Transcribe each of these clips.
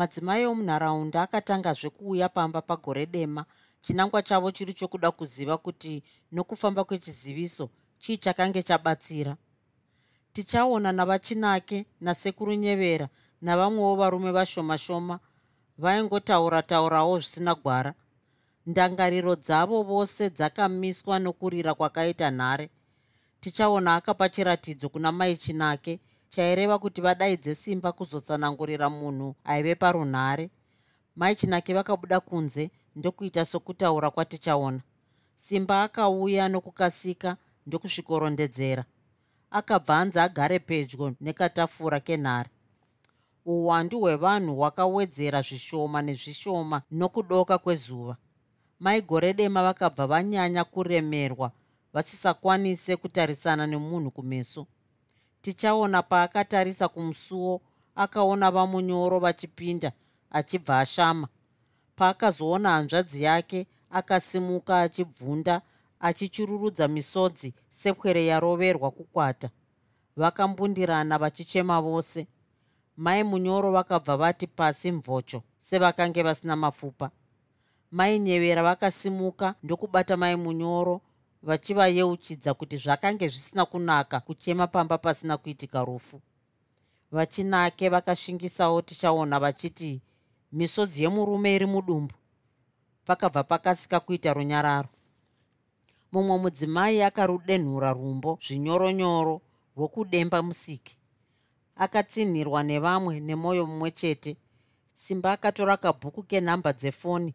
madzimai omunharaunda akatangazve kuuya pamba pagore dema. Chinangwa chavo chiri chokuda kuziva kuti nokufamba kwechiziviso chii chakange chabatsira. Tichaona navachinake nasekuru nyevera navamwewo varume vashoma shoma vaingotaura taurawo zvisina gwara. Ndangariro dzavo vose dzakamiswa nokurira kwakaita nhare. Tichaona akapa chiratidzo kuna mai chinake chaireva kuti vadaidze simba kuzotsanangurira munhu aive parunhare. Mai chinake vakabuda kunze ndokuita sokutaura kwatichaona. Simba akauya nokukasika ndokusvikorondedzera. Akabva anzi agare pedyo nekatafura kenhare. Uwandu hwevanhu hwakawedzera zvishoma nezvishoma nokudoka kwezuva. Mai gore dema vakabva vanyanya kuremerwa vachisakwanise kutarisana nemunhu kumeso tichaona paakatarisa kumusuwo akaona vamunyoro vachipinda achibva ashama. Paakazoona hanzvadzi yake akasimuka achibvunda achichururudza misodzi sepwere yaroverwa kukwata. Vakambundirana vachichema vose. Mai munyoro vakabva vati pasi mvocho sevakange vasina mapfupa. Mai nyevera vakasimuka ndokubata mai munyoro vachivayeuchidza kuti zvakange zvisina kunaka kuchema pamba pasina kuitika rufu. Vachinake vakashingisawo tichaona vachiti misodzi yemurume iri mudumbu. Pakabva pakasika kuita runyararo. Mumwe mudzimai akarudenhura rumbo zvinyoronyoro rwokudemba musiki. Akatsinhirwa nevamwe nemwoyo mumwe chete. Simba akatora kabhuku kenhamba dzefoni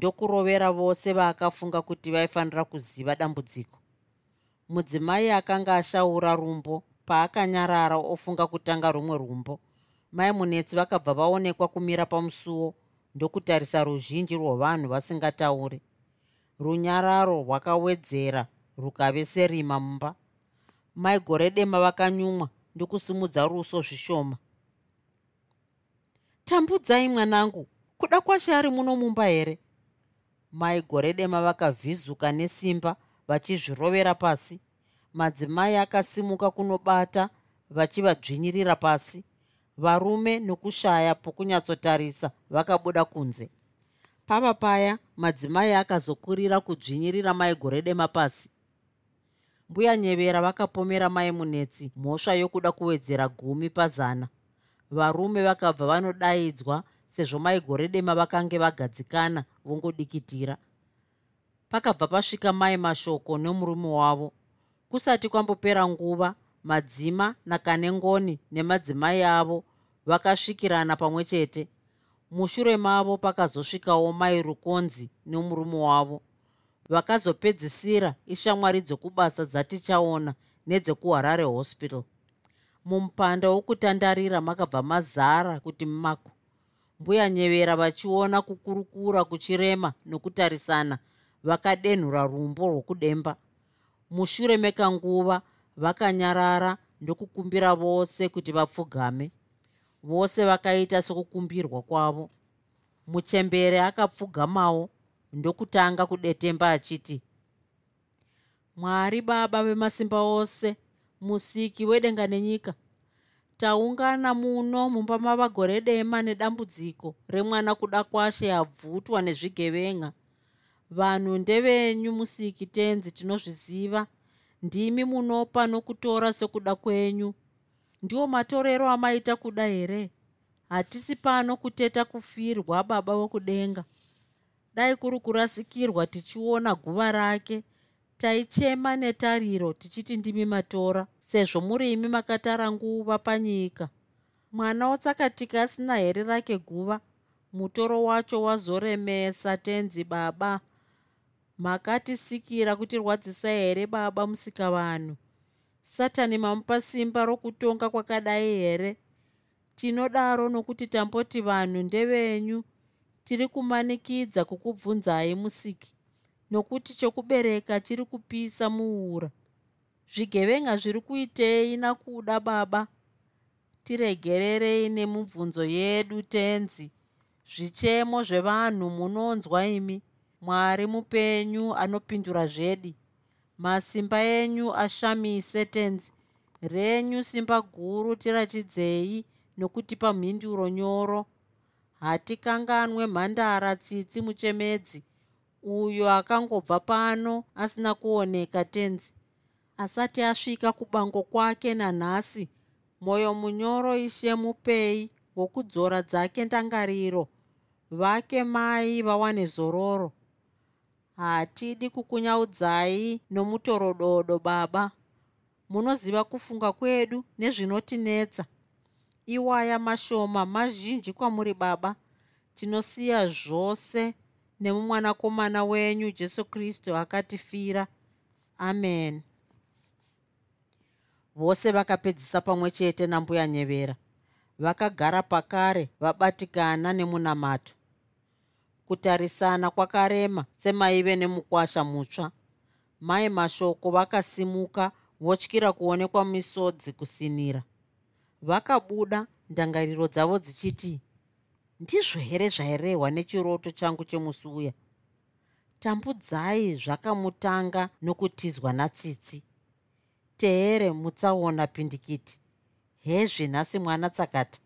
ndokurovera vose vaakafunga kuti vaifanira kuziva dambudziko. Mudzimai akanga ashaura rumbo paakanyarara ofunga kutanga rumwe rumbo. Mai munetsi vakabva vaonekwa kumira pamusuwo ndokutarisa ruzhinji rwavanhu vasingatauri. Runyararo rwakawedzera rukave serima mumba. Mai gore dema vakanyumwa ndokusimudza ruso zvishoma. Tambudzai mwanangu kuda kwashe ari muno mumba here mai gore dema vakavhizuka nesimba vachizvirovera pasi. Madzimai akasimuka kunobata vachivadzvinyirira pasi. Varume nokushaya pokunyatsotarisa vakabuda kunze. Pava paya madzimai akazokurira kudzvinyirira mai gore dema pasi. Mbuya nyevera vakapomera mai munetsi mhosva yokuda kuwedzera gumi pazana. Varume vakabva vanodaidzwa sezvo maigore dema vakange vagadzikana vongodikitira. Pakabva pasvika mai mashoko nemurume wavo kusati kwambopera nguva madzima nakanengoni nemadzimai avo vakasvikirana pamwe chete mushure mavo pakazosvikawo mai rukonzi nemurume wavo vakazopedzisira ishamwari dzokubasa dzatichaona nedzekuharare hospital. Mumupanda wokutandarira makabva mazara kuti mumako mbuya nyevera vachiona kukurukura kuchirema nokutarisana vakadenhura rumbo rwokudemba. Mushure mekanguva vakanyarara ndokukumbira vose kuti vapfugame. Vose vakaita sokukumbirwa kwavo. Muchembere akapfugamawo ndokutanga kudetemba achiti mwari baba vemasimba ose musiki wedenga nenyika taungana muno mumba mava gore dema nedambudziko remwana kuda kwashe abvutwa nezvigevenga. Vanhu ndevenyu musiki tenzi tinozviziva. Ndimi munopa nokutora sekuda kwenyu. Ndiwo matorero amaita kuda here? Hatisi pano kuteta kufirwa baba vokudenga. Dai kuri kurasikirwa tichiona guva rake taichema netariro tichiti ndimi matora sezvo muri imi makatara nguva panyika. Mwana wotsakatika asina here rake guva mutoro wacho wazoremesa tenzi baba. Makatisikira kutirwadzisa here baba musika vanhu satani mamupa simba rokutonga kwakadai here? Tinodaro nokuti tamboti vanhu ndevenyu tiri kumanikidza kukubvunzai musiki nokuti chokubereka chiri kupisa muura zvigevenga zviri kuitei nakuda baba? Tiregererei nemibvunzo yedu tenzi. Zvichemo zvevanhu munonzwa imi mwari mupenyu anopindura zvedi masimba enyu ashamise tenzi. Renyu simba guru tiratidzei nokutipa mhinduro nyoro. Hatikanganwe mhandara tsitsi muchemedzi uyo akangobva pano asina kuoneka tenzi. Asati asvika kubango kwake nanhasi mwoyo munyoro ishe mupei wokudzora dzake ndangariro. Vake mai vawane zororo. Hatidi kukunyaudzai nomutorododo baba. Munoziva kufunga kwedu nezvinotinetsa. Iwaya mashoma mazhinji kwamuri baba. Tinosiya zvose nemumwanakomana wenyu jesu kristu akatifira. Amen. Vose vakapedzisa pamwe chete nambuya nyevera. Vakagara pakare vabatikana nemunamato kutarisana kwakarema semaive nemukwasha mutsva. Mai mashoko vakasimuka votyira kuonekwa misodzi kusinira. Vakabuda ndangariro dzavo dzichiti ndizvo here zvairehwa nechiroto changu chemusi uya tambudzai zvakamutanga nokutizwa natsitsi. Teere mutsaona pindikiti. Hezvi nhasi mwana tsakata.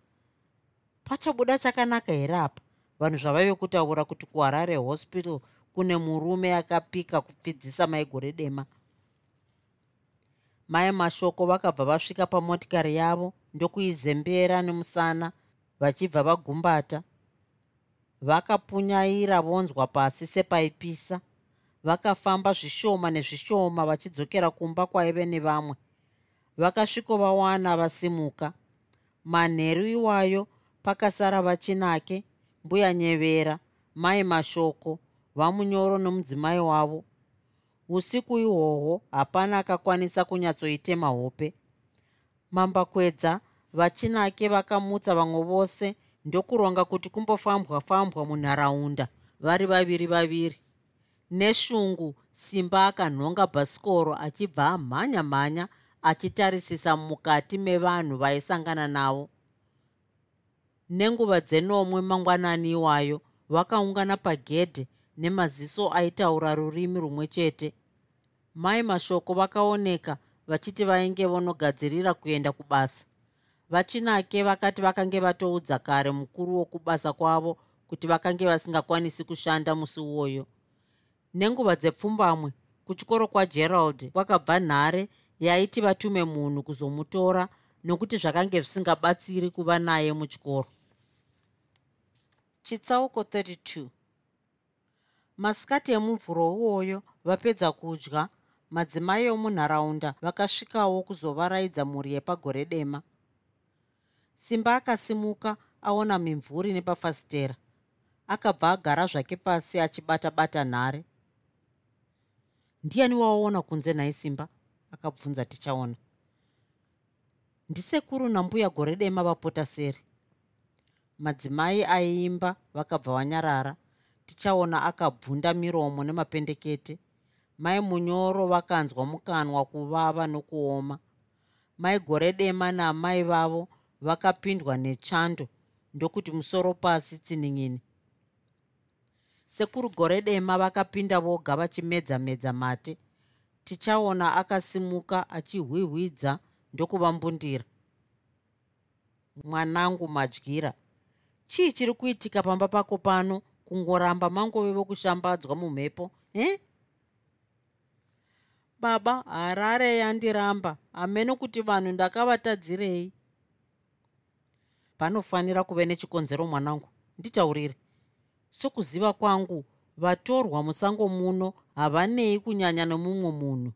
Pachabuda chakanaka here apa? Vanhu zvavaive kutaura kuti kuharare hospital kune murume akapika kupfidzisa maigore dema. Mai mashoko vakabva vasvika pamotikari yavo ndokuizembera nemusana vachibva vagumbata vakapunyaira vonzwa pasi sepaipisa vakafamba zvishoma nezvishoma vachidzokera kumba kwaive nevamwe. Vakasvikovawana vasimuka. Manheru iwayo pakasara vachinake mbuya nyevera mai mashoko vamunyoro nomudzimai wavo. Usiku ihwohwo hapana akakwanisa kunyatsoitema hope. Mambakwedza vachinake vakamutsa vamwe vose ndokuronga kuti kumbofambwa fambwa munharaunda. Vari vaviri vaviri. Neshungu simba akanhonga bhasikoro achibva amhanya mhanya achitarisisa mukati mevanhu vaisangana navo. Nenguva dzenomwe mangwanani iwayo vakaungana pagedhe nemaziso aitaura rurimi rumwe chete. Mai mashoko vakaoneka vachiti vainge vonogadzirira kuenda kubasa vachinake vakati vakange vatoudza kare mukuru wokubasa kwavo kuti vakange vasingakwanisi kushanda musi uwoyo. Nenguva dzepfumbamwe kuchikoro kwagerald kwakabva nhare yaiti vatume munhu kuzomutora nokuti zvakange zvisingabatsiri kuva naye muchikoro. Chitsauko 32 masikati emumvuro uwoyo vapedza kudya madzimai omunharaunda vakasvikawo kuzovaraidza mhuri yepagore dema simba akasimuka aona mimvuri nepafasitera. Akabva agara zvake pasi achibata-bata nhare. Ndiani waona kunze nhai simba? akabvunza tichaona. Ndisekuru nambuya gore dema vapota seri. Madzimai aiimba vakabva vanyarara. Tichaona akabvunda miromo nemapendekete. Mai munyoro vakanzwa mukanwa kuvava nokuoma. Mai gore dema naamai vavo vakapindwa nechando ndokuti musoro pasi tsinin'ini. Sekuru gore dema vakapinda voga vachimedza-medza mate tichaona akasimuka achihwihwidza ndokuvambundira mwanangu madyira chii chiri kuitika pamba pako pano kungoramba mangove vokushambadzwa mumhepo e baba harare yandiramba. Hameno kuti vanhu ndakavatadzirei panofanira kuve nechikonzero mwanangu? Nditaurire. Sokuziva kwangu vatorwa musango muno havanei kunyanya nomumwe munhu.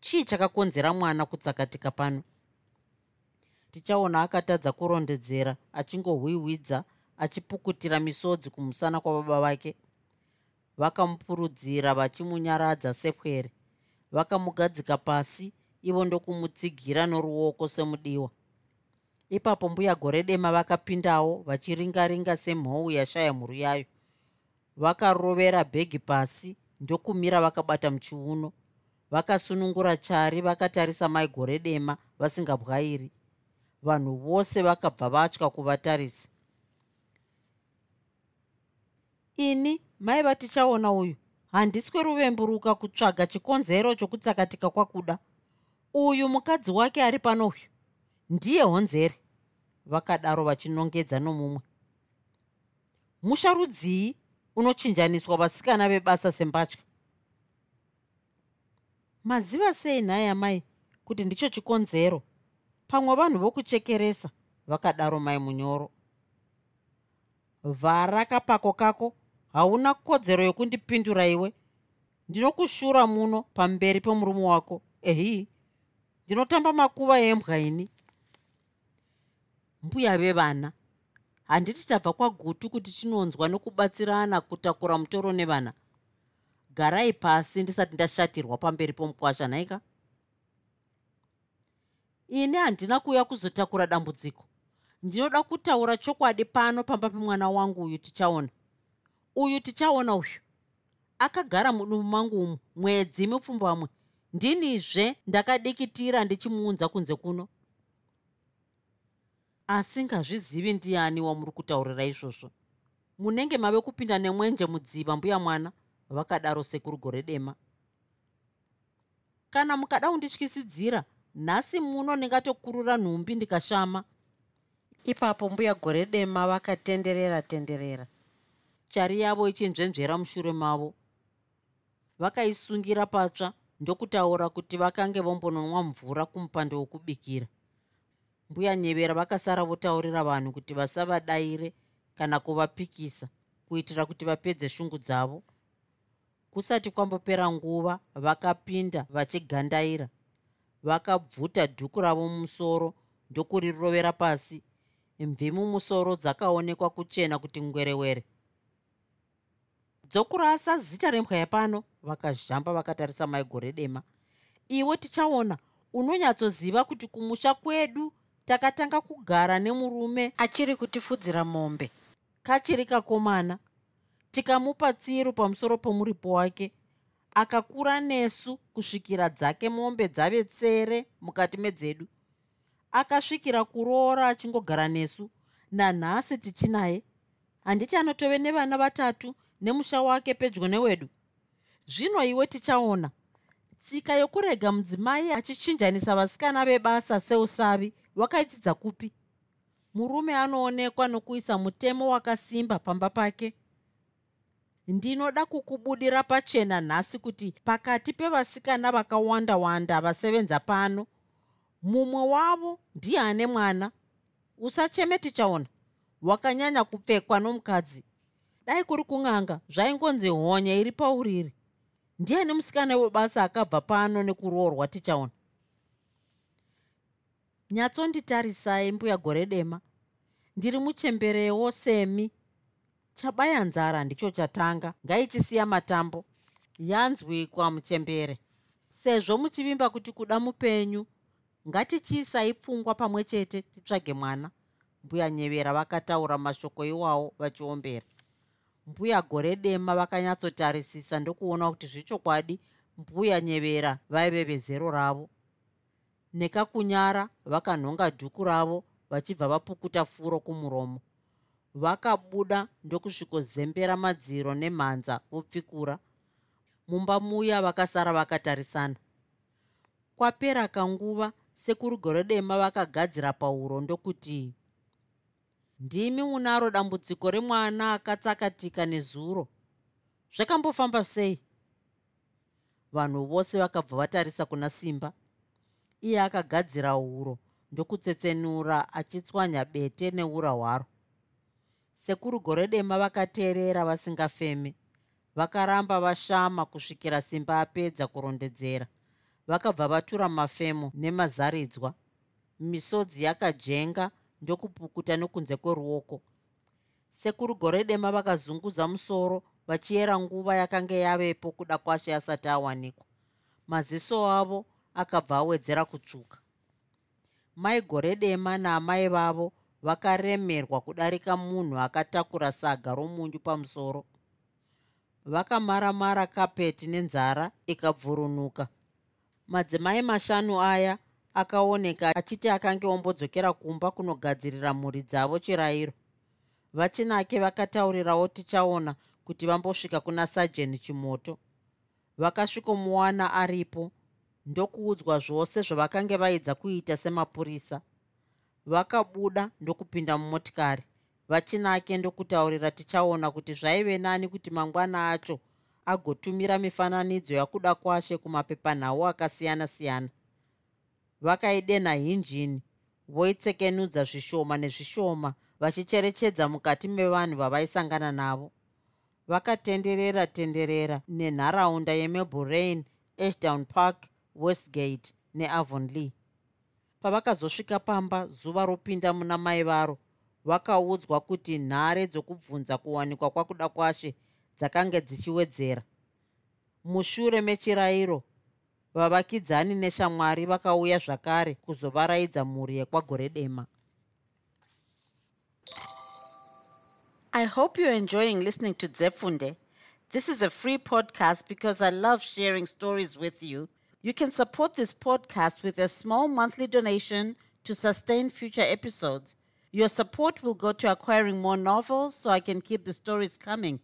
Chii chakakonzera mwana kutsakatika pano? Tichaona akatadza kurondedzera achingohwihwidza achipukutira misodzi kumusana kwababa vake. Vakamupurudzira vachimunyaradza sepwere vakamugadzika pasi ivo ndokumutsigira noruoko semudiwa ipapo mbuya gore dema vakapindawo vachiringaringa semhou yashaya mhuru yayo. Vakarovera bhegi pasi ndokumira vakabata muchiuno. Vakasunungura chari vakatarisa mai gore dema vasingabwairi. Vanhu vose vakabva vatya kuvatarisa. Ini mai vatichaona uyu handisi kweruvemburuka kutsvaga chikonzero chokutsakatika kwakuda. Uyu mukadzi wake ari pano uyu ndiye honzeri vakadaro vachinongedza nomumwe. Musha rudzii unochinjaniswa vasikana vebasa sembatya. Maziva sei nhaya mai kuti ndicho chikonzero pamwe vanhu vokuchekeresa vakadaro mai munyoro. Vhara kapako kako hauna kodzero yokundipindura iwe. Ndinokushura muno pamberi pomurume wako. Ehi ndinotamba makuva embwa ini mbuya vevana. Handiti tabva kwagutu kuti tinonzwa nokubatsirana kutakura mutoro nevana. Garai pasi ndisati ndashatirwa pamberi pomukwasha nhaika ini handina kuuya kuzotakura dambudziko. Ndinoda kutaura chokwadi pano pamba pemwana wangu uyu tichaona. Uyu tichaona uyu. Akagara mudumbu mangu umu mwedzi mupfumbamwe ndinizve ndakadikitira ndichimuunza kunze kuno asingazvizivi ndiani wamuri kutaurira izvozvo. Munenge mave kupinda nemwenje mudziva mbuya mwana vakadaro sekuru gore dema. Kana mukada kundityisidzira nhasi muno ndingatokurura nhumbi ndikashama. Ipapo mbuya gore dema vakatenderera tenderera. Chari yavo ichinzvenzvera mushure mavo. Vakaisungira patsva ndokutaura kuti vakange vombononwa mvura kumupando wokubikira mbuya nyevera vakasara votaurira vanhu kuti vasavadayire kana kuvapikisa kuitira kuti vapedze shungu dzavo. Kusati kwambopera nguva vakapinda vachigandaira. Vakabvuta dhuku ravo mumusoro ndokurirovera pasi. Mvi mumusoro dzakaonekwa kuchena kuti ngwerewere. Dzokurasa zita rembwa yapano? Vakazhamba vakatarisa maigore dema. Iwe tichaona unonyatsoziva kuti kumusha kwedu takatanga kugara nemurume achiri kutifudzira mombe. kachiri kakomana tikamupa tsiru pamusoro pomuripo wake akakura nesu kusvikira dzake mombe dzave tsere mukati medzedu. Akasvikira kuroora achingogara nesu nanhasi tichinaye. Handiti anotove nevana vatatu nemusha wake pedyo newedu. Zvino iwe tichaona tsika yokurega mudzimai achichinjanisa vasikana vebasa seusavi wakaidzidza kupi? Murume anoonekwa nokuisa mutemo wakasimba pamba pake. Ndinoda kukubudira pachena nhasi kuti pakati pevasikana vakawanda wanda vasevenza pano mumwe wavo ndiye ane mwana. Usacheme tichaona wakanyanya kupfekwa nomukadzi. Dai kuri kun'anga zvaingonzi honye iri pauriri. Ndiani musikana webasa akabva pano nekuroorwa tichaona nyatsonditarisai mbuya gore dema. Ndiri muchemberewo semi chabaya nzara ndicho chatanga. Ngaichisiya matambo. Yanzwikwa muchembere sezvo muchivimba kuti kuda mupenyu ngatichiisai pfungwa pamwe chete titsvage mwana. Mbuya nyevera vakataura mashoko iwawo vachiombera. Mbuya gore dema vakanyatsotarisisa ndokuona kuti zvechokwadi. Mbuya nyevera vaive vezero ravo nekakunyara vakanhonga dhuku ravo vachibva vapukuta furo kumuromo. Vakabuda ndokusvikozembera madziro nemhanza vopfikura. Mumba muya vakasara vakatarisana. Kwapera kanguva sekuru gore dema vakagadzira pauro ndokuti ndimi munaro dambudziko remwana akatsakatika nezuro. Zvakambofamba sei? Vanhu vose vakabva vatarisa kuna simba iye akagadzira huro ndokutsetsenura achitswanya bete neura hwaro. Sekuru gore dema vakateerera vasingafeme vakaramba vashama kusvikira simba apedza kurondedzera. Vakabva vatura mafemo nemazaridzwa. Misodzi yakajenga ndokupukuta nokunze kweruoko. Sekuru gore dema vakazunguza musoro vachiyera nguva yakanga yavepo kuda kwashe asati awanikwa. Maziso avo akabva awedzera kutsvuka mai gore dema naamai vavo vakaremerwa kudarika munhu akatakura saga romunyu pamusoro. Vakamara-mara kapeti nenzara ikabvurunuka. Madzimai mashanu aya akaoneka achiti akange ombodzokera kumba kunogadzirira mhuri dzavo chirayiro vachinake vakataurirawo tichaona kuti vambosvika kuna sajeni chimoto. Vakasvikomuwana aripo ndokuudzwa zvose zvavakange vaidza kuita semapurisa. Vakabuda ndokupinda mumotikari vachinake ndokutaurira tichaona kuti zvaive nani kuti mangwana acho agotumira mifananidzo yakuda kwashe kumapepanhau akasiyana-siyana. Vakaidenha hinjini voitsekenudza zvishoma nezvishoma vachicherechedza mukati mevanhu vavaisangana navo. Vakatenderera tenderera nenharaunda yemelborain ashdown park westgate neavonlea pavakazosvika pamba zuva ropinda muna mai varo vakaudzwa kuti nhare dzokubvunza kuwanikwa kwakuda kwashe dzakanga dzichiwedzera. Mushure mechirayiro vavakidzani neshamwari vakauya zvakare kuzovaraidza mhuri yekwagore dema. I hope you're enjoying listening to zefunde. This is a free podcast because i love sharing stories with you you can support this podcast with a small monthly donation to sustain future episodes your support will go to acquiring more novels so i can keep the stories coming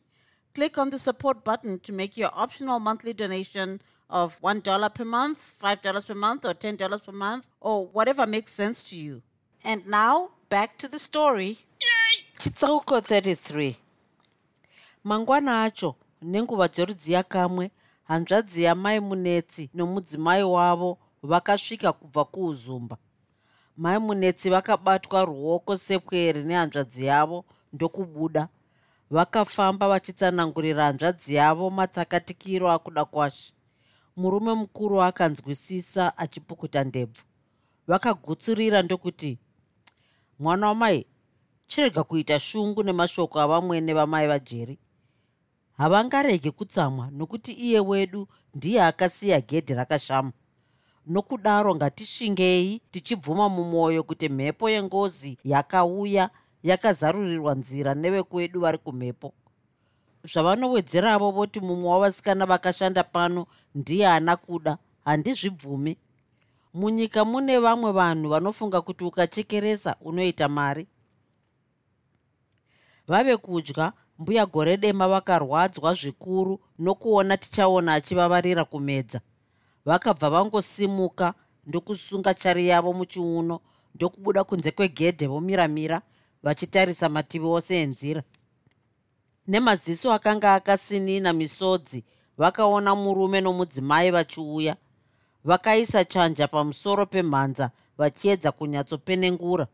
click on the support button to make your optional monthly donation of $1 per month, $5 per month, or $10 per month, or whatever makes sense to you. And now, back to the story. chitsauko 33 mangwana acho nenguva dzorudziya kamwe hanzvadzi yamai munetsi nomudzimai wavo vakasvika kubva kuuzumba. Mai munetsi vakabatwa ruoko sepwere nehanzvadzi yavo ndokubuda. Vakafamba vachitsanangurira hanzvadzi yavo matsakatikiro akuda kwashe murume mukuru akanzwisisa achipukuta ndebvu. Vakagutsurira ndokuti mwana wamai chirega kuita shungu nemashoko avamwene vamai vajeri havangarege kutsamwa nokuti iye wedu ndiye akasiya gedhi rakashama. Nokudaro ngatishingei tichibvuma mumwoyo kuti mhepo yengozi yakauya yakazarurirwa nzira nevekwedu vari kumhepo. Zvavanowedzeravo voti mumwe wavasikana vakashanda pano ndiye ana kuda handizvibvumi. Munyika mune vamwe vanhu vanofunga kuti ukachekeresa unoita mari. Vave kudya mbuya gore dema vakarwadzwa zvikuru nokuona tichaona achivavarira kumedza. Vakabva vangosimuka ndokusunga chari yavo muchiuno ndokubuda kunze kwegedhe vomiramira vachitarisa mativi ose enzira. Nemaziso akanga akasinina misodzi vakaona murume nomudzimai vachiuya. Vakaisa chanja pamusoro pemhanza vachiedza kunyatsopenengura.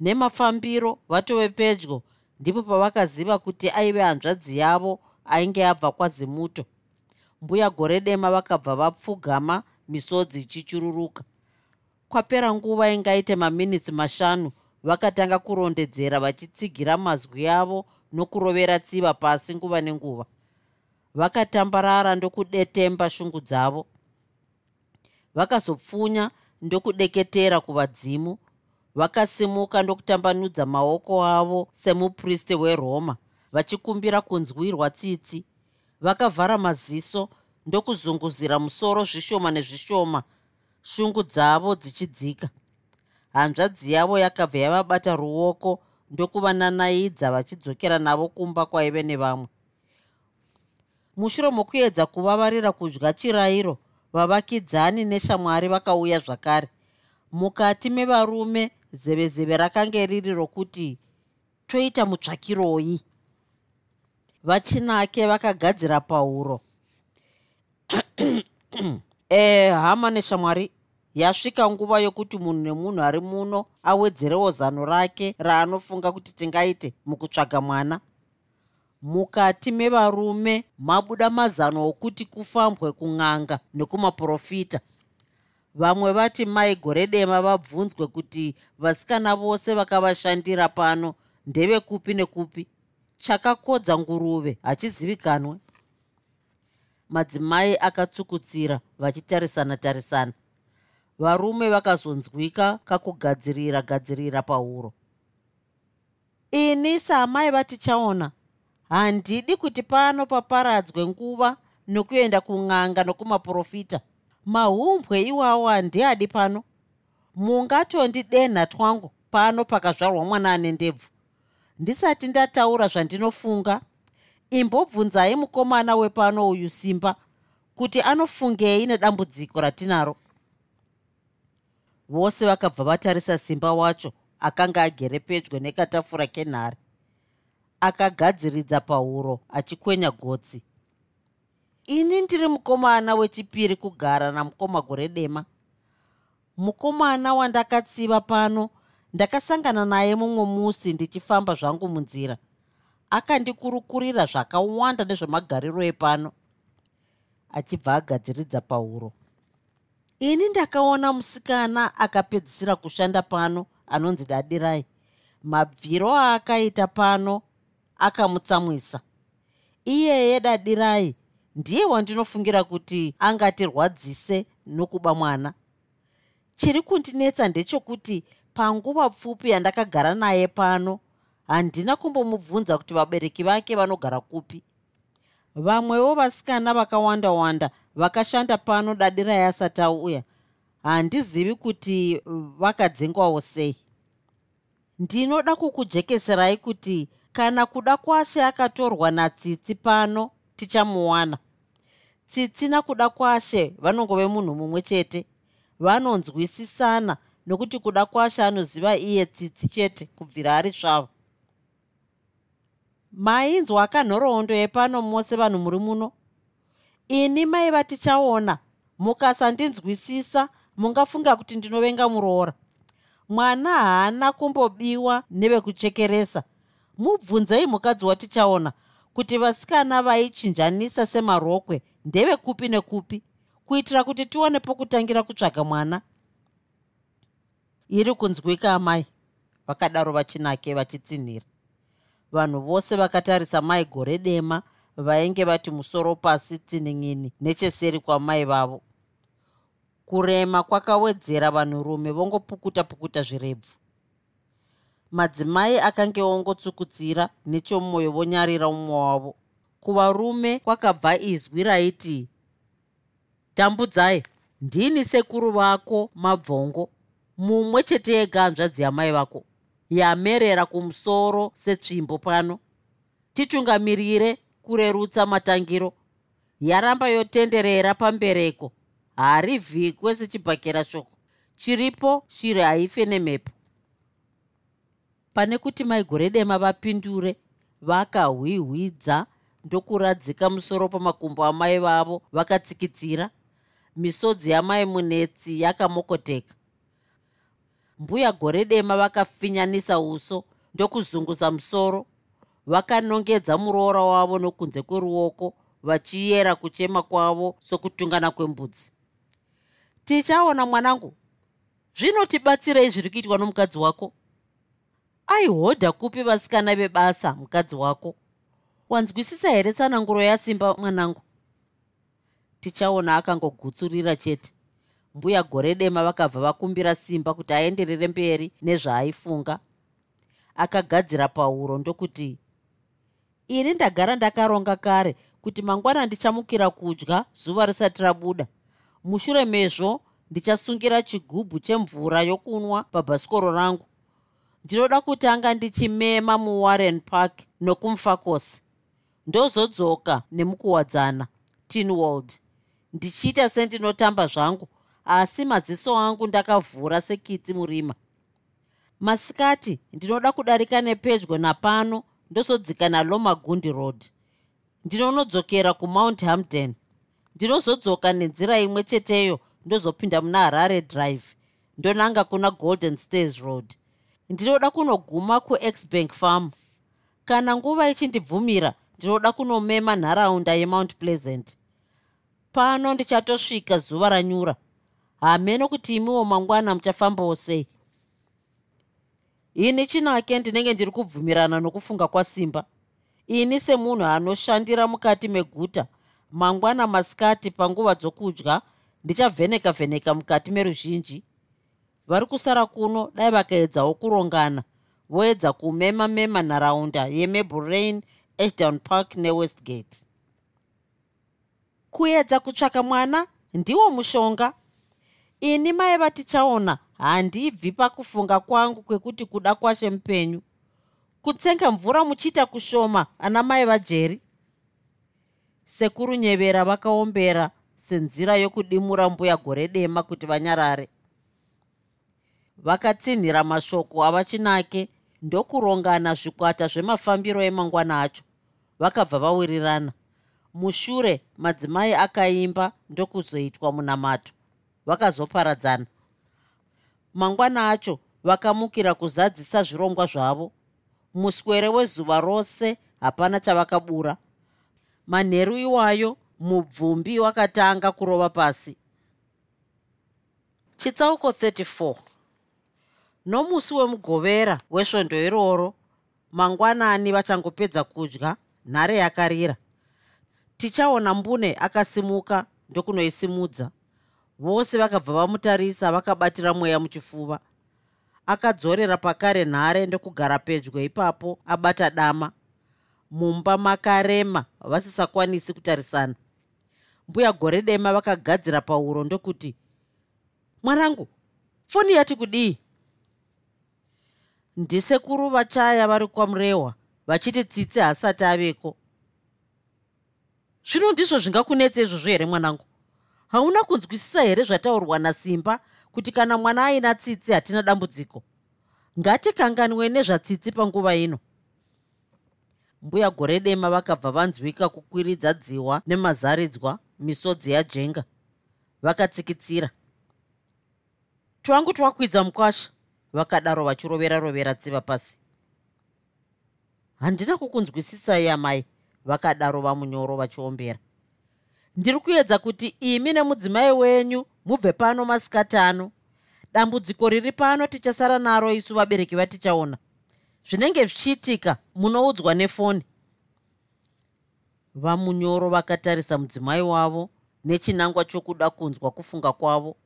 Nemafambiro vatove pedyo ndipo pavakaziva kuti aive hanzvadzi yavo ainge abva kwazimuto. Mbuya gore dema vakabva vapfugama misodzi ichichururuka kwapera nguva ingaite maminitsi mashanu vakatanga kurondedzera vachitsigira mazwi avo nokurovera tsiva pasi nguva nenguva. Vakatambarara ndokudetemba shungu dzavo. Vakazopfunya ndokudeketera kuvadzimu vakasimuka ndokutambanudza maoko avo semupriste weroma vachikumbira kunzwirwa tsitsi. Vakavhara maziso ndokuzunguzira musoro zvishoma nezvishoma shungu dzavo dzichidzika. Hanzvadzi yavo yakabva yavabata ruoko ndokuvananaidza vachidzokera navo kumba kwaive nevamwe. Mushure mokuedza kuvavarira kudya chirayiro vavakidzani neshamwari vakauya zvakare. Mukati mevarume zevezeve rakange riri rokuti toita mutsvakiroi. Vachinake vakagadzira pauro e hama neshamwari yasvika nguva yokuti munhu nemunhu ari muno awedzerewo zano rake raanofunga kuti tingaite mukutsvaga mwana. Mukati mevarume mabuda mazano okuti kufambwe kun'anga nekumaprofita vamwe vati mai gore dema vabvunzwe kuti vasikana vose vakavashandira pano ndevekupi nekupi. Chakakodza nguruve hachizivikanwe. Madzimai akatsukutsira vachitarisana tarisana. Varume vakazonzwika kakugadzirira gadzirira pauro ini saamai vatichaona handidi kuti pano paparadzwe nguva nokuenda kun'anga nokumaprofita mahumbwe iwawo handiadi pano. Mungatondi twangu pano pakazvarwa mwana ane ndebvu. Ndisati ndataura zvandinofunga imbobvunzai mukomana wepano uyu simba kuti anofungei nedambudziko ratinaro. Vose vakabva vatarisa simba wacho akanga agere pedyo nekatafura kenhare. Akagadziridza pahuro achikwenya gotsi ini ndiri mukomana wechipiri kugara namukoma gore dema. Mukomana wandakatsiva pano ndakasangana naye mumwe musi ndichifamba zvangu munzira. Akandikurukurira zvakawanda nezvemagariro epano achibva agadziridza pahuro. Ini ndakaona musikana akapedzisira kushanda pano anonzi dadirai mabviro aakaita pano akamutsamwisa. Iyeye dadirai ndiye wandinofungira kuti angatirwadzise nokuba mwana. Chiri kundinetsa ndechekuti panguva pfupi yandakagara naye pano handina kumbomubvunza kuti vabereki vake vanogara kupi. Vamwewo vasikana vakawanda wanda vakashanda pano dadirai asati auya handizivi kuti vakadzengwawo sei. Ndinoda kukujekeserai kuti kana kuda kwashe akatorwa natsitsi pano tichamuwana tsitsi nakuda kwashe vanongove munhu mumwe chete. Vanonzwisisana nokuti kuda kwashe anoziva iye tsitsi chete kubvira ari svava mainzwa akanhoroondo yepano mose vanhu muri muno. Ini maiva tichaona mukasandinzwisisa mungafunga kuti ndinovenga muroora. Mwana haana kumbobiwa nevekuchekeresa. Mubvunzei mukadzi watichaona kuti vasikana vaichinjanisa semarokwe ndeve kupi nekupi kuitira kuti tione pokutangira kutsvaga mwana. Iri kunzwika amai vakadaro vachinake vachitsinhira. Vanhu vose vakatarisa mai gore dema vainge vati musoro pasi tsinin'ini necheseri kwamai vavo. Kurema kwakawedzera vanhurume vongopukuta pukuta zvirebvu madzimai akange ongotsukutsira nechomwoyo vonyarira mumwe wavo kuvarume kwakabva izwi raiti tambudzai ndini sekuru vako mabvongo. Mumwe chete yega hanzvadzi yamai vako. Yamerera kumusoro setsvimbo pano. Titungamirire kurerutsa matangiro. Yaramba yotenderera pambereko. Harivhikwe sechibhakera shoko. Chiripo shiri haife nemhepo pane kuti maigore dema vapindure vakahwihwidza ndokuradzika musoro pamakumbo amai vavo vakatsikitsira misodzi yamai munetsi yakamokoteka. Mbuya gore dema vakafinyanisa uso ndokuzungusa musoro. Vakanongedza muroora wavo nokunze kweruoko vachiyera kuchema kwavo sokutungana kwembudzi. Tichaona mwanangu zvinotibatsirei zviri kuitwa nomukadzi wako aihodha kupi vasikana vebasa mukadzi wako? Wanzwisisa here tsananguro yasimba mwanangu? Tichaona akangogutsurira chete. Mbuya gore dema vakabva vakumbira simba kuti aenderere mberi nezvaaifunga akagadzira pauro ndokuti ini ndagara ndakaronga kare kuti mangwana ndichamukira kudya zuva risati rabuda. Mushure mezvo ndichasungira chigubhu chemvura yokunwa pabhasikoro rangu ndinoda kutanga ndichimema muwarren park nokumfakosi ndozodzoka nemukuwadzana tinwald. Ndichiita sendinotamba zvangu asi maziso angu ndakavhura sekitsi murima. Masikati ndinoda kudarika nepedyo napano ndozodzika nalomagundi road. Ndinonodzokera kumount hamden. Ndinozodzoka nenzira imwe cheteyo ndozopinda muna harare drive ndonanga kuna golden stars road ndinoda kunoguma kuexbank farm. Kana nguva ichindibvumira ndinoda kunomema nharaunda yemount pleasant. Pano ndichatosvika zuva ranyura. Hameno kuti imiwo mangwana muchafambawo sei. Ini chinake ndinenge ndiri kubvumirana nokufunga kwasimba ini semunhu anoshandira mukati meguta mangwana masikati panguva dzokudya ndichavheneka vheneka mukati meruzhinji vari kusara kuno dai vakaedzawo kurongana. Voedza kumema mema nharaunda yemablerain ashdown park newestgate. Kuedza kutsvaka mwana ndiwo mushonga. Ini maiva tichaona handibvi pakufunga kwangu kwekuti kuda kwashe mupenyu. Kutsenga mvura muchiita kushoma ana mai vajeri. Sekuru nyevera vakaombera senzira yokudimura mbuya gore dema kuti vanyarare vakatsinhira mashoko avachinake ndokurongana zvikwata zvemafambiro emangwana acho. Vakabva vawirirana. Mushure madzimai akaimba ndokuzoitwa munamato. Vakazoparadzana. Mangwana acho vakamukira kuzadzisa zvirongwa zvavo. Muswere wezuva rose hapana chavakabura. Manheru iwayo mubvumbi wakatanga kurova pasi. Chitsauko 34 nomusi wemugovera wesvondo iroro mangwanani vachangopedza kudya nhare yakarira. Tichaona mbune akasimuka ndokunoisimudza. Vose vakabva vamutarisa vakabatira mweya muchifuva. Akadzorera pakare nhare ndokugara pedyo ipapo abata dama. Mumba makarema vasisakwanisi kutarisana. Mbuya gore dema vakagadzira pauro ndokuti mwanangu foni yati kudii ndisekuru vachaya vari kwamurehwa vachiti tsitsi haasati aveko. Zvino ndizvo zvingakunetsa izvozvo here mwanangu? Hauna kunzwisisa here zvataurwa nasimba kuti kana mwana aina tsitsi hatina dambudziko? Ngatikanganwe nezvatsitsi panguva ino. Mbuya gore dema vakabva vanzwika kukwiridza dziwa nemazaridzwa misodzi yajenga. Vakatsikitsira twangu twakwidza mukwasha vakadaro vachirovera rovera tsiva pasi. Handina kukunzwisisa iyamai vakadaro vamunyoro vachiombera. Ndiri kuedza kuti imi nemudzimai wenyu mubve pano masikati ano. Dambudziko riri pano tichasara naro isu vabereki vatichaona. Zvinenge zvichiitika munoudzwa nefoni. Vamunyoro vakatarisa mudzimai wavo nechinangwa chokuda kunzwa kufunga kwavo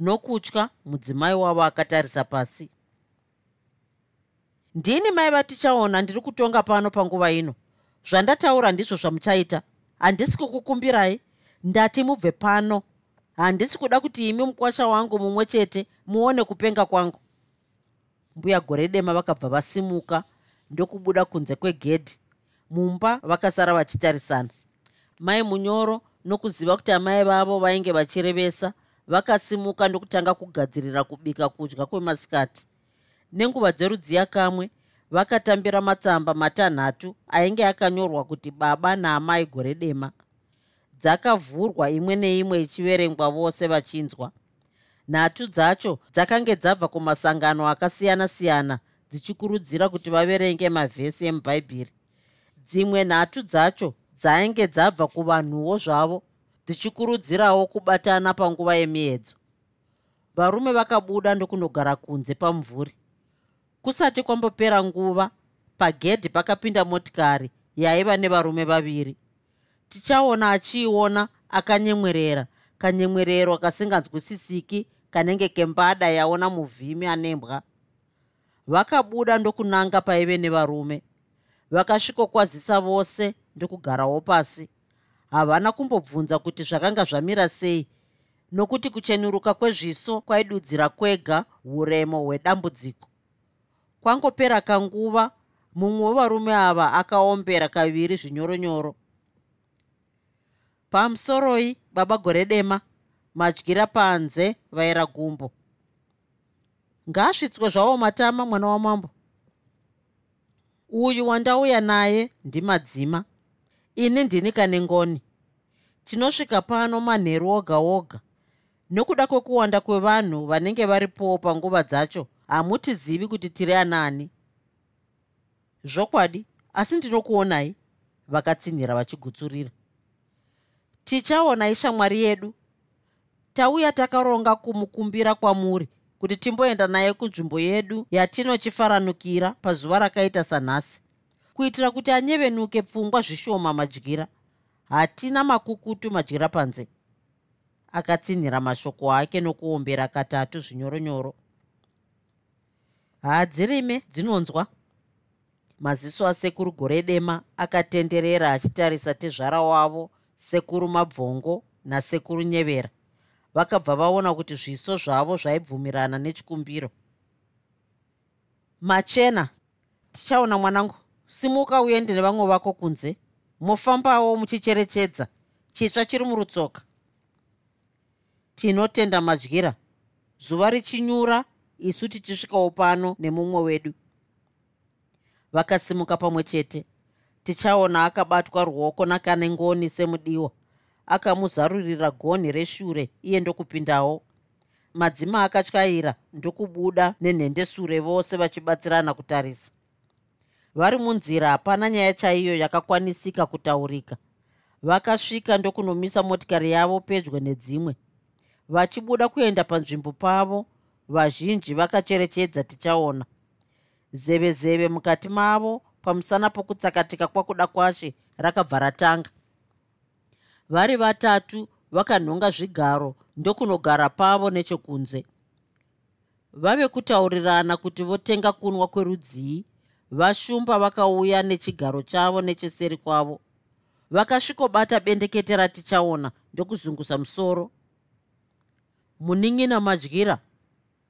nokutya mudzimai wavo akatarisa pasi. Ndini mai vatichaona ndiri kutonga pano panguva ino. Zvandataura ndizvo zvamuchaita. Handisi kukukumbirai. Ndati mubve pano. Handisi kuda kuti imi mukwasha wangu mumwe chete muone kupenga kwangu. Mbuya gore dema vakabva vasimuka ndokubuda kunze kwegedhi. Mumba vakasara vachitarisana. Mai munyoro nokuziva kuti amai vavo vainge vachirevesa vakasimuka ndokutanga kugadzirira kubika kudya kwemasikati. Nenguva dzerudziya kamwe vakatambira matsamba matanhatu ainge akanyorwa kuti baba naamai gore dema. Dzakavhurwa imwe neimwe ichiverengwa vose vachinzwa. Nhatu dzacho dzakange dzabva kumasangano akasiyana-siyana dzichikurudzira kuti vaverenge mavhesi emubhaibheri dzimwe nhatu dzacho dzainge dzabva kuvanhuwo zvavo dzichikurudzirawo kubatana panguva yemiedzo. Varume vakabuda ndokunogara kunze pamuvhuri kusati kwambopera nguva pagedhi pakapinda motikari yaiva nevarume vaviri. Tichaona achiiona akanyemwerera kanyemwerero kasinganzwisisiki kanenge kembada yaona muvhimi anembwa vakabuda ndokunanga paive nevarume. Vakasvikokwazisa vose ndokugarawo pasi havana kumbobvunza kuti zvakanga zvamira sei. Nokuti kuchenuruka kwezviso kwaidudzira kwega uremo hwedambudziko. Kwangopera kanguva mumwe wevarume ava akaombera kaviri zvinyoronyoro. Pamusoroi baba gore dema madyira panze vaira gumbo. Ngaasvitswe zvavo matama mwana wamambo. Uyu wandauya naye ndimadzima ini ndini kane ngoni? Tinosvika pano manheru oga oga nokuda kwekuwanda kwevanhu vanenge varipowo panguva dzacho hamutizivi kuti tiri anani. Zvokwadi asi ndinokuonai vakatsinhira vachigutsurira. Tichaona ishamwari yedu. Tauya takaronga kumukumbira kwamuri kuti timboenda naye kunzvimbo yedu yatinochifaranukira pazuva rakaita sanhasi kuitira kuti anyevenuke pfungwa zvishoma madyira. Hatina makukutu madyira panze. Akatsinhira mashoko ake nokuombera katatu zvinyoronyoro. Haadzirime dzinonzwa. Maziso asekuru gore dema akatenderera achitarisa tezvara wavo sekuru mabvongo nasekuru nyevera. Vakabva vaona kuti zviso zvavo zvaibvumirana nechikumbiro. Machena tichaona mwanangu simuka uende nevamwe vako kunze. Mofambawo muchicherechedza. Chitsva chiri murutsoka. Tinotenda madyira zuva richinyura isu tichisvikawo pano nemumwe wedu. Vakasimuka pamwe chete. Tichaona akabatwa ruoko nakane ngoni semudiwa. Akamuzarurira gonhi reshure iye ndokupindawo. Madzima akatyaira ndokubuda nenhendesure vose vachibatsirana kutarisa vari munzira hapana nyaya chaiyo yakakwanisika kutaurika. Vakasvika ndokunomisa motikari yavo pedyo nedzimwe. Vachibuda kuenda panzvimbo pavo vazhinji vakacherechedza tichaona. Zeve zeve mukati mavo pamusana pokutsakatika kwakuda kwashe rakabva ratanga. Vari vatatu vakanhonga zvigaro ndokunogara pavo nechekunze. Vave kutaurirana kuti votenga kunwa kwerudzii vashumba vakauya nechigaro chavo necheseri kwavo. Vakasvikobata bendekete ratichaona ndokuzungusa musoro. Munin'ina madyira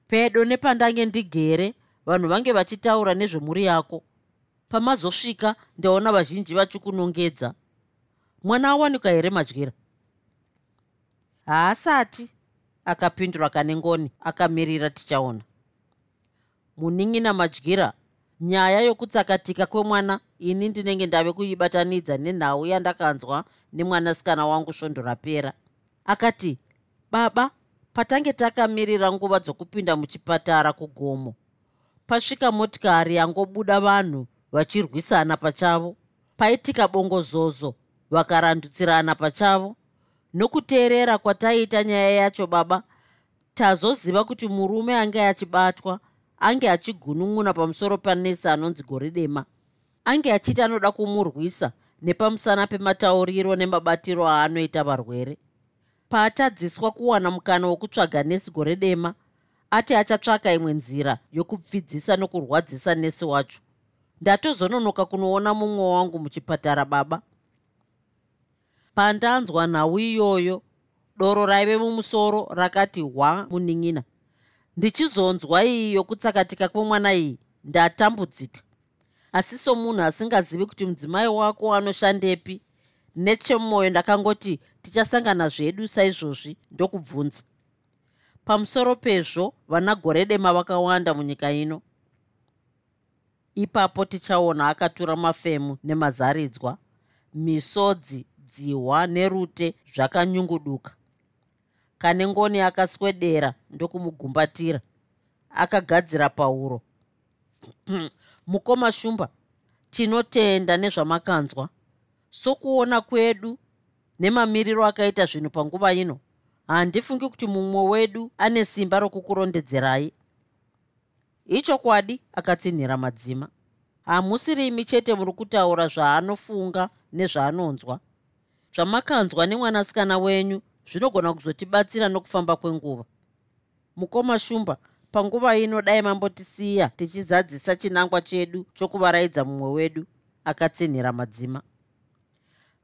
pedo nepandange ndigere vanhu vange vachitaura nezvemhuri yako. Pamazosvika ndaona vazhinji vachikunongedza. Mwana awanika here madyira? Haasati. Akapindura kane ngoni akamirira tichaona. Munin'ina madyira nyaya yokutsakatika kwemwana ini ndinenge ndave kuibatanidza nenhau yandakanzwa nemwanasikana wangu svondo rapera. Akati baba patange takamirira nguva dzokupinda muchipatara kugomo pasvika motikari yangobuda vanhu vachirwisana pachavo paitika bongozozo vakarandutsirana pachavo nokuteerera kwataiita nyaya yacho baba tazoziva kuti murume ange achibatwa ange achigunun'una pamusoro panesi anonzi gori dema. Ange achiti anoda kumurwisa nepamusana pematauriro nemabatiro aanoita varwere. Paatadziswa kuwana mukana wokutsvaga nesi gore dema ati achatsvaka imwe nzira yokupfidzisa nokurwadzisa nesi wacho. Ndatozononoka kunoona mumwe wangu muchipatara baba. Pandanzwa nhau iyoyo doro raive mumusoro rakati hwa munin'ina ndichizonzwa iyi yokutsakatika kwemwana iyi. Ndatambudzika. Asi somunhu asingazivi kuti mudzimai wako anoshandepi nechemwoyo ndakangoti tichasangana zvedu saizvozvi ndokubvunza. Pamusoro pezvo vana gore dema vakawanda munyika ino. Ipapo tichaona akatura mafemu nemazaridzwa misodzi dzihwa nerute zvakanyunguduka kane ngoni akaswedera ndokumugumbatira akagadzira pauro mukoma shumba tinotenda nezvamakanzwa. Sokuona kwedu nemamiriro akaita zvinhu panguva ino handifungi kuti mumwe wedu ane simba rokukurondedzerai. Ichokwadi akatsinhira madzima. Hamusirimi chete muri kutaura zvaanofunga nezvaanonzwa. Zvamakanzwa nemwanasikana wenyu zvinogona kuzotibatsira nokufamba kwenguva. Mukoma shumba panguva ino dai mambotisiya tichizadzisa chinangwa chedu chokuvaraidza mumwe wedu akatsinhira madzima.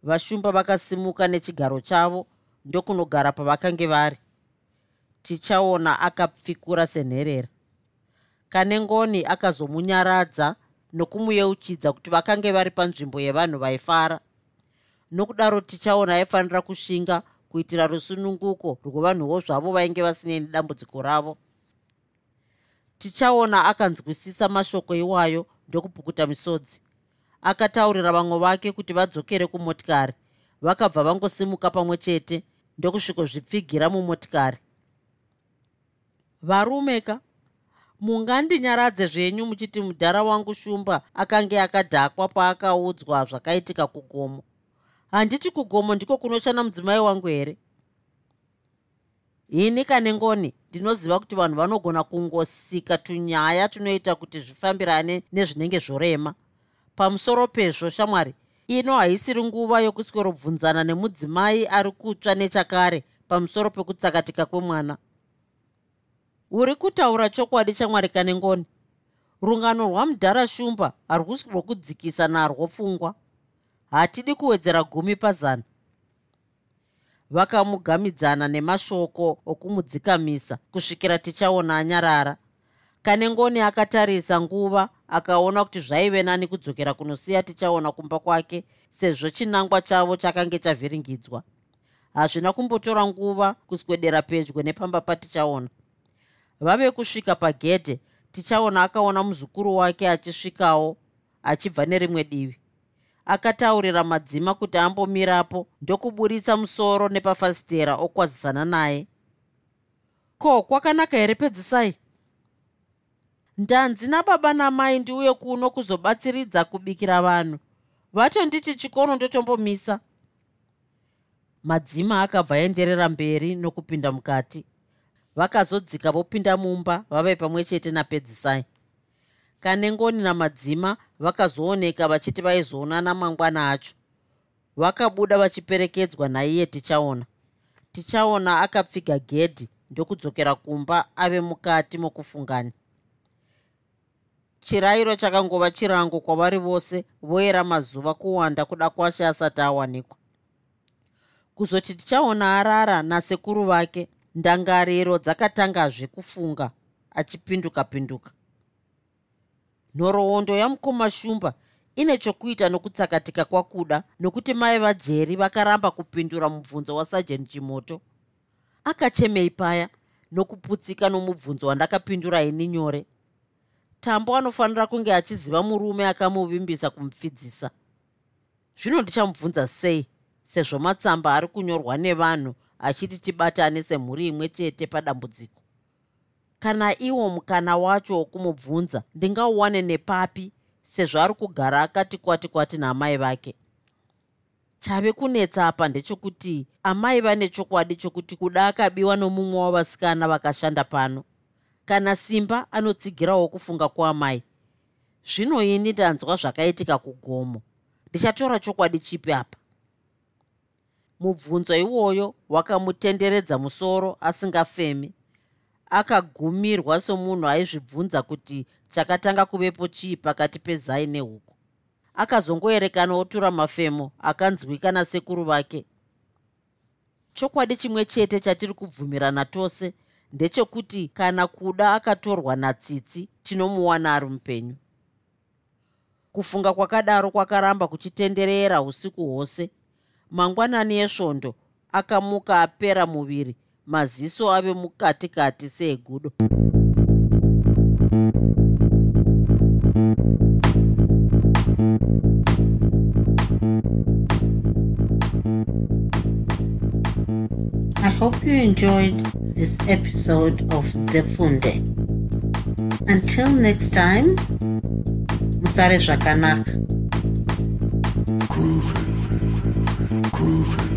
Vashumba vakasimuka nechigaro chavo ndokunogara pavakange vari. Tichaona akapfikura senherera. Kane ngoni akazomunyaradza nokumuyeuchidza kuti vakange vari panzvimbo yevanhu vaifara. Nokudaro tichaona aifanira kushinga kuitira rusununguko rwevanhuwo zvavo vainge vasinei nedambudziko ravo. Tichaona akanzwisisa mashoko iwayo ndokupukuta misodzi. Akataurira vamwe vake kuti vadzokere kumotikari vakabva vangosimuka pamwe chete ndokusvikozvipfigira mumotikari. Varume ka mungandinyaradze zvenyu muchiti mudhara wangu shumba akange akadhakwa paakaudzwa zvakaitika kugomo handiti kugomo ndiko kunoshanda mudzimai wangu here? Ini kane ngoni ndinoziva kuti vanhu vanogona kungosika tunyaya tunoita kuti zvifambirane nezvinenge zvorema. Pamusoro pezvo shamwari ino haisiri nguva yokuswerobvunzana nemudzimai ari kutsva nechakare pamusoro pekutsakatika kwemwana. Uri kutaura chokwadi chamwari kane ngoni? Rungano rwamudhara shumba harwusi rwokudzikisa narwo pfungwa hatidi kuwedzera gumi pazana. Vakamugamidzana nemashoko okumudzikamisa kusvikira tichaona anyarara. Kane ngoni akatarisa nguva akaona kuti zvaive nani kudzokera kunosiya tichaona kumba kwake sezvo chinangwa chavo chakange chavhiringidzwa. Hazvina kumbotora nguva kuswedera pedyo nepamba patichaona. Vave kusvika pagedhe tichaona akaona muzukuru wake achisvikawo achibva nerimwe divi akataurira madzima kuti ambomirapo ndokuburitsa musoro nepafasitera okwazisana naye. Ko kwakanaka here pedzisai? Ndanzi nababa namai ndiuye kuno kuzobatsiridza kubikira vanhu. Vachonditi chikono ndotombomisa madzima akabva aenderera mberi nokupinda mukati. Vakazodzika vopinda mumba vave pamwe chete napedzisai kane ngoni namadzima vakazooneka vachiti vaizoonana mangwana acho. Vakabuda vachiperekedzwa naiye tichaona. Tichaona akapfiga gedhi ndokudzokera kumba ave mukati mokufunganya chirayiro chakangova chirango kwavari vose voyera mazuva kuwanda kuda kwashe asati awanikwa. Kuzoti tichaona arara nasekuru vake ndangariro dzakatangazve kufunga achipinduka pinduka nhoroondo yamukoma shumba ine chokuita nokutsakatika kwakuda nokuti mai vajeri vakaramba kupindura mubvunzo wasajeni chimoto. Akachemei paya nokuputsika nomubvunzo wandakapindura ini nyore. Tambo anofanira kunge achiziva murume akamuvimbisa kumupfidzisa. Zvino ndichamubvunza sei sezvo matsamba ari kunyorwa nevanhu achiti tibatane semhuri imwe chete padambudziko kana iwo mukana wacho wokumubvunza ndingauwane nepapi sezvo ari kugara akati kwati kwati naamai vake. Chave kunetsa apa ndechekuti amai vane chokwadi chokuti kuda akabiwa nomumwe wavasikana vakashanda pano. Kana simba anotsigirawo kufunga kuamai zvino ini ndanzwa zvakaitika kugomo. Ndichatora chokwadi chipi apa? Mubvunzo iwoyo wakamutenderedza musoro asingafemi akagumirwa somunhu aizvibvunza kuti chakatanga kuvepo chii pakati pezai nehuku. Akazongoerekana otura mafemo akanzwika nasekuru vake. Chokwadi chimwe chete chatiri kubvumirana tose ndechekuti kana kuda akatorwa natsitsi tinomuwana ari mupenyu. Kufunga kwakadaro kwakaramba kuchitenderera usiku hwose. Mangwanani esvondo akamuka apera muviri maziso ave mukatikati seegudo I hope you enjoyed this episode of Zefunde. Until next time, Musare Zvakanaka. Groovy, groovy.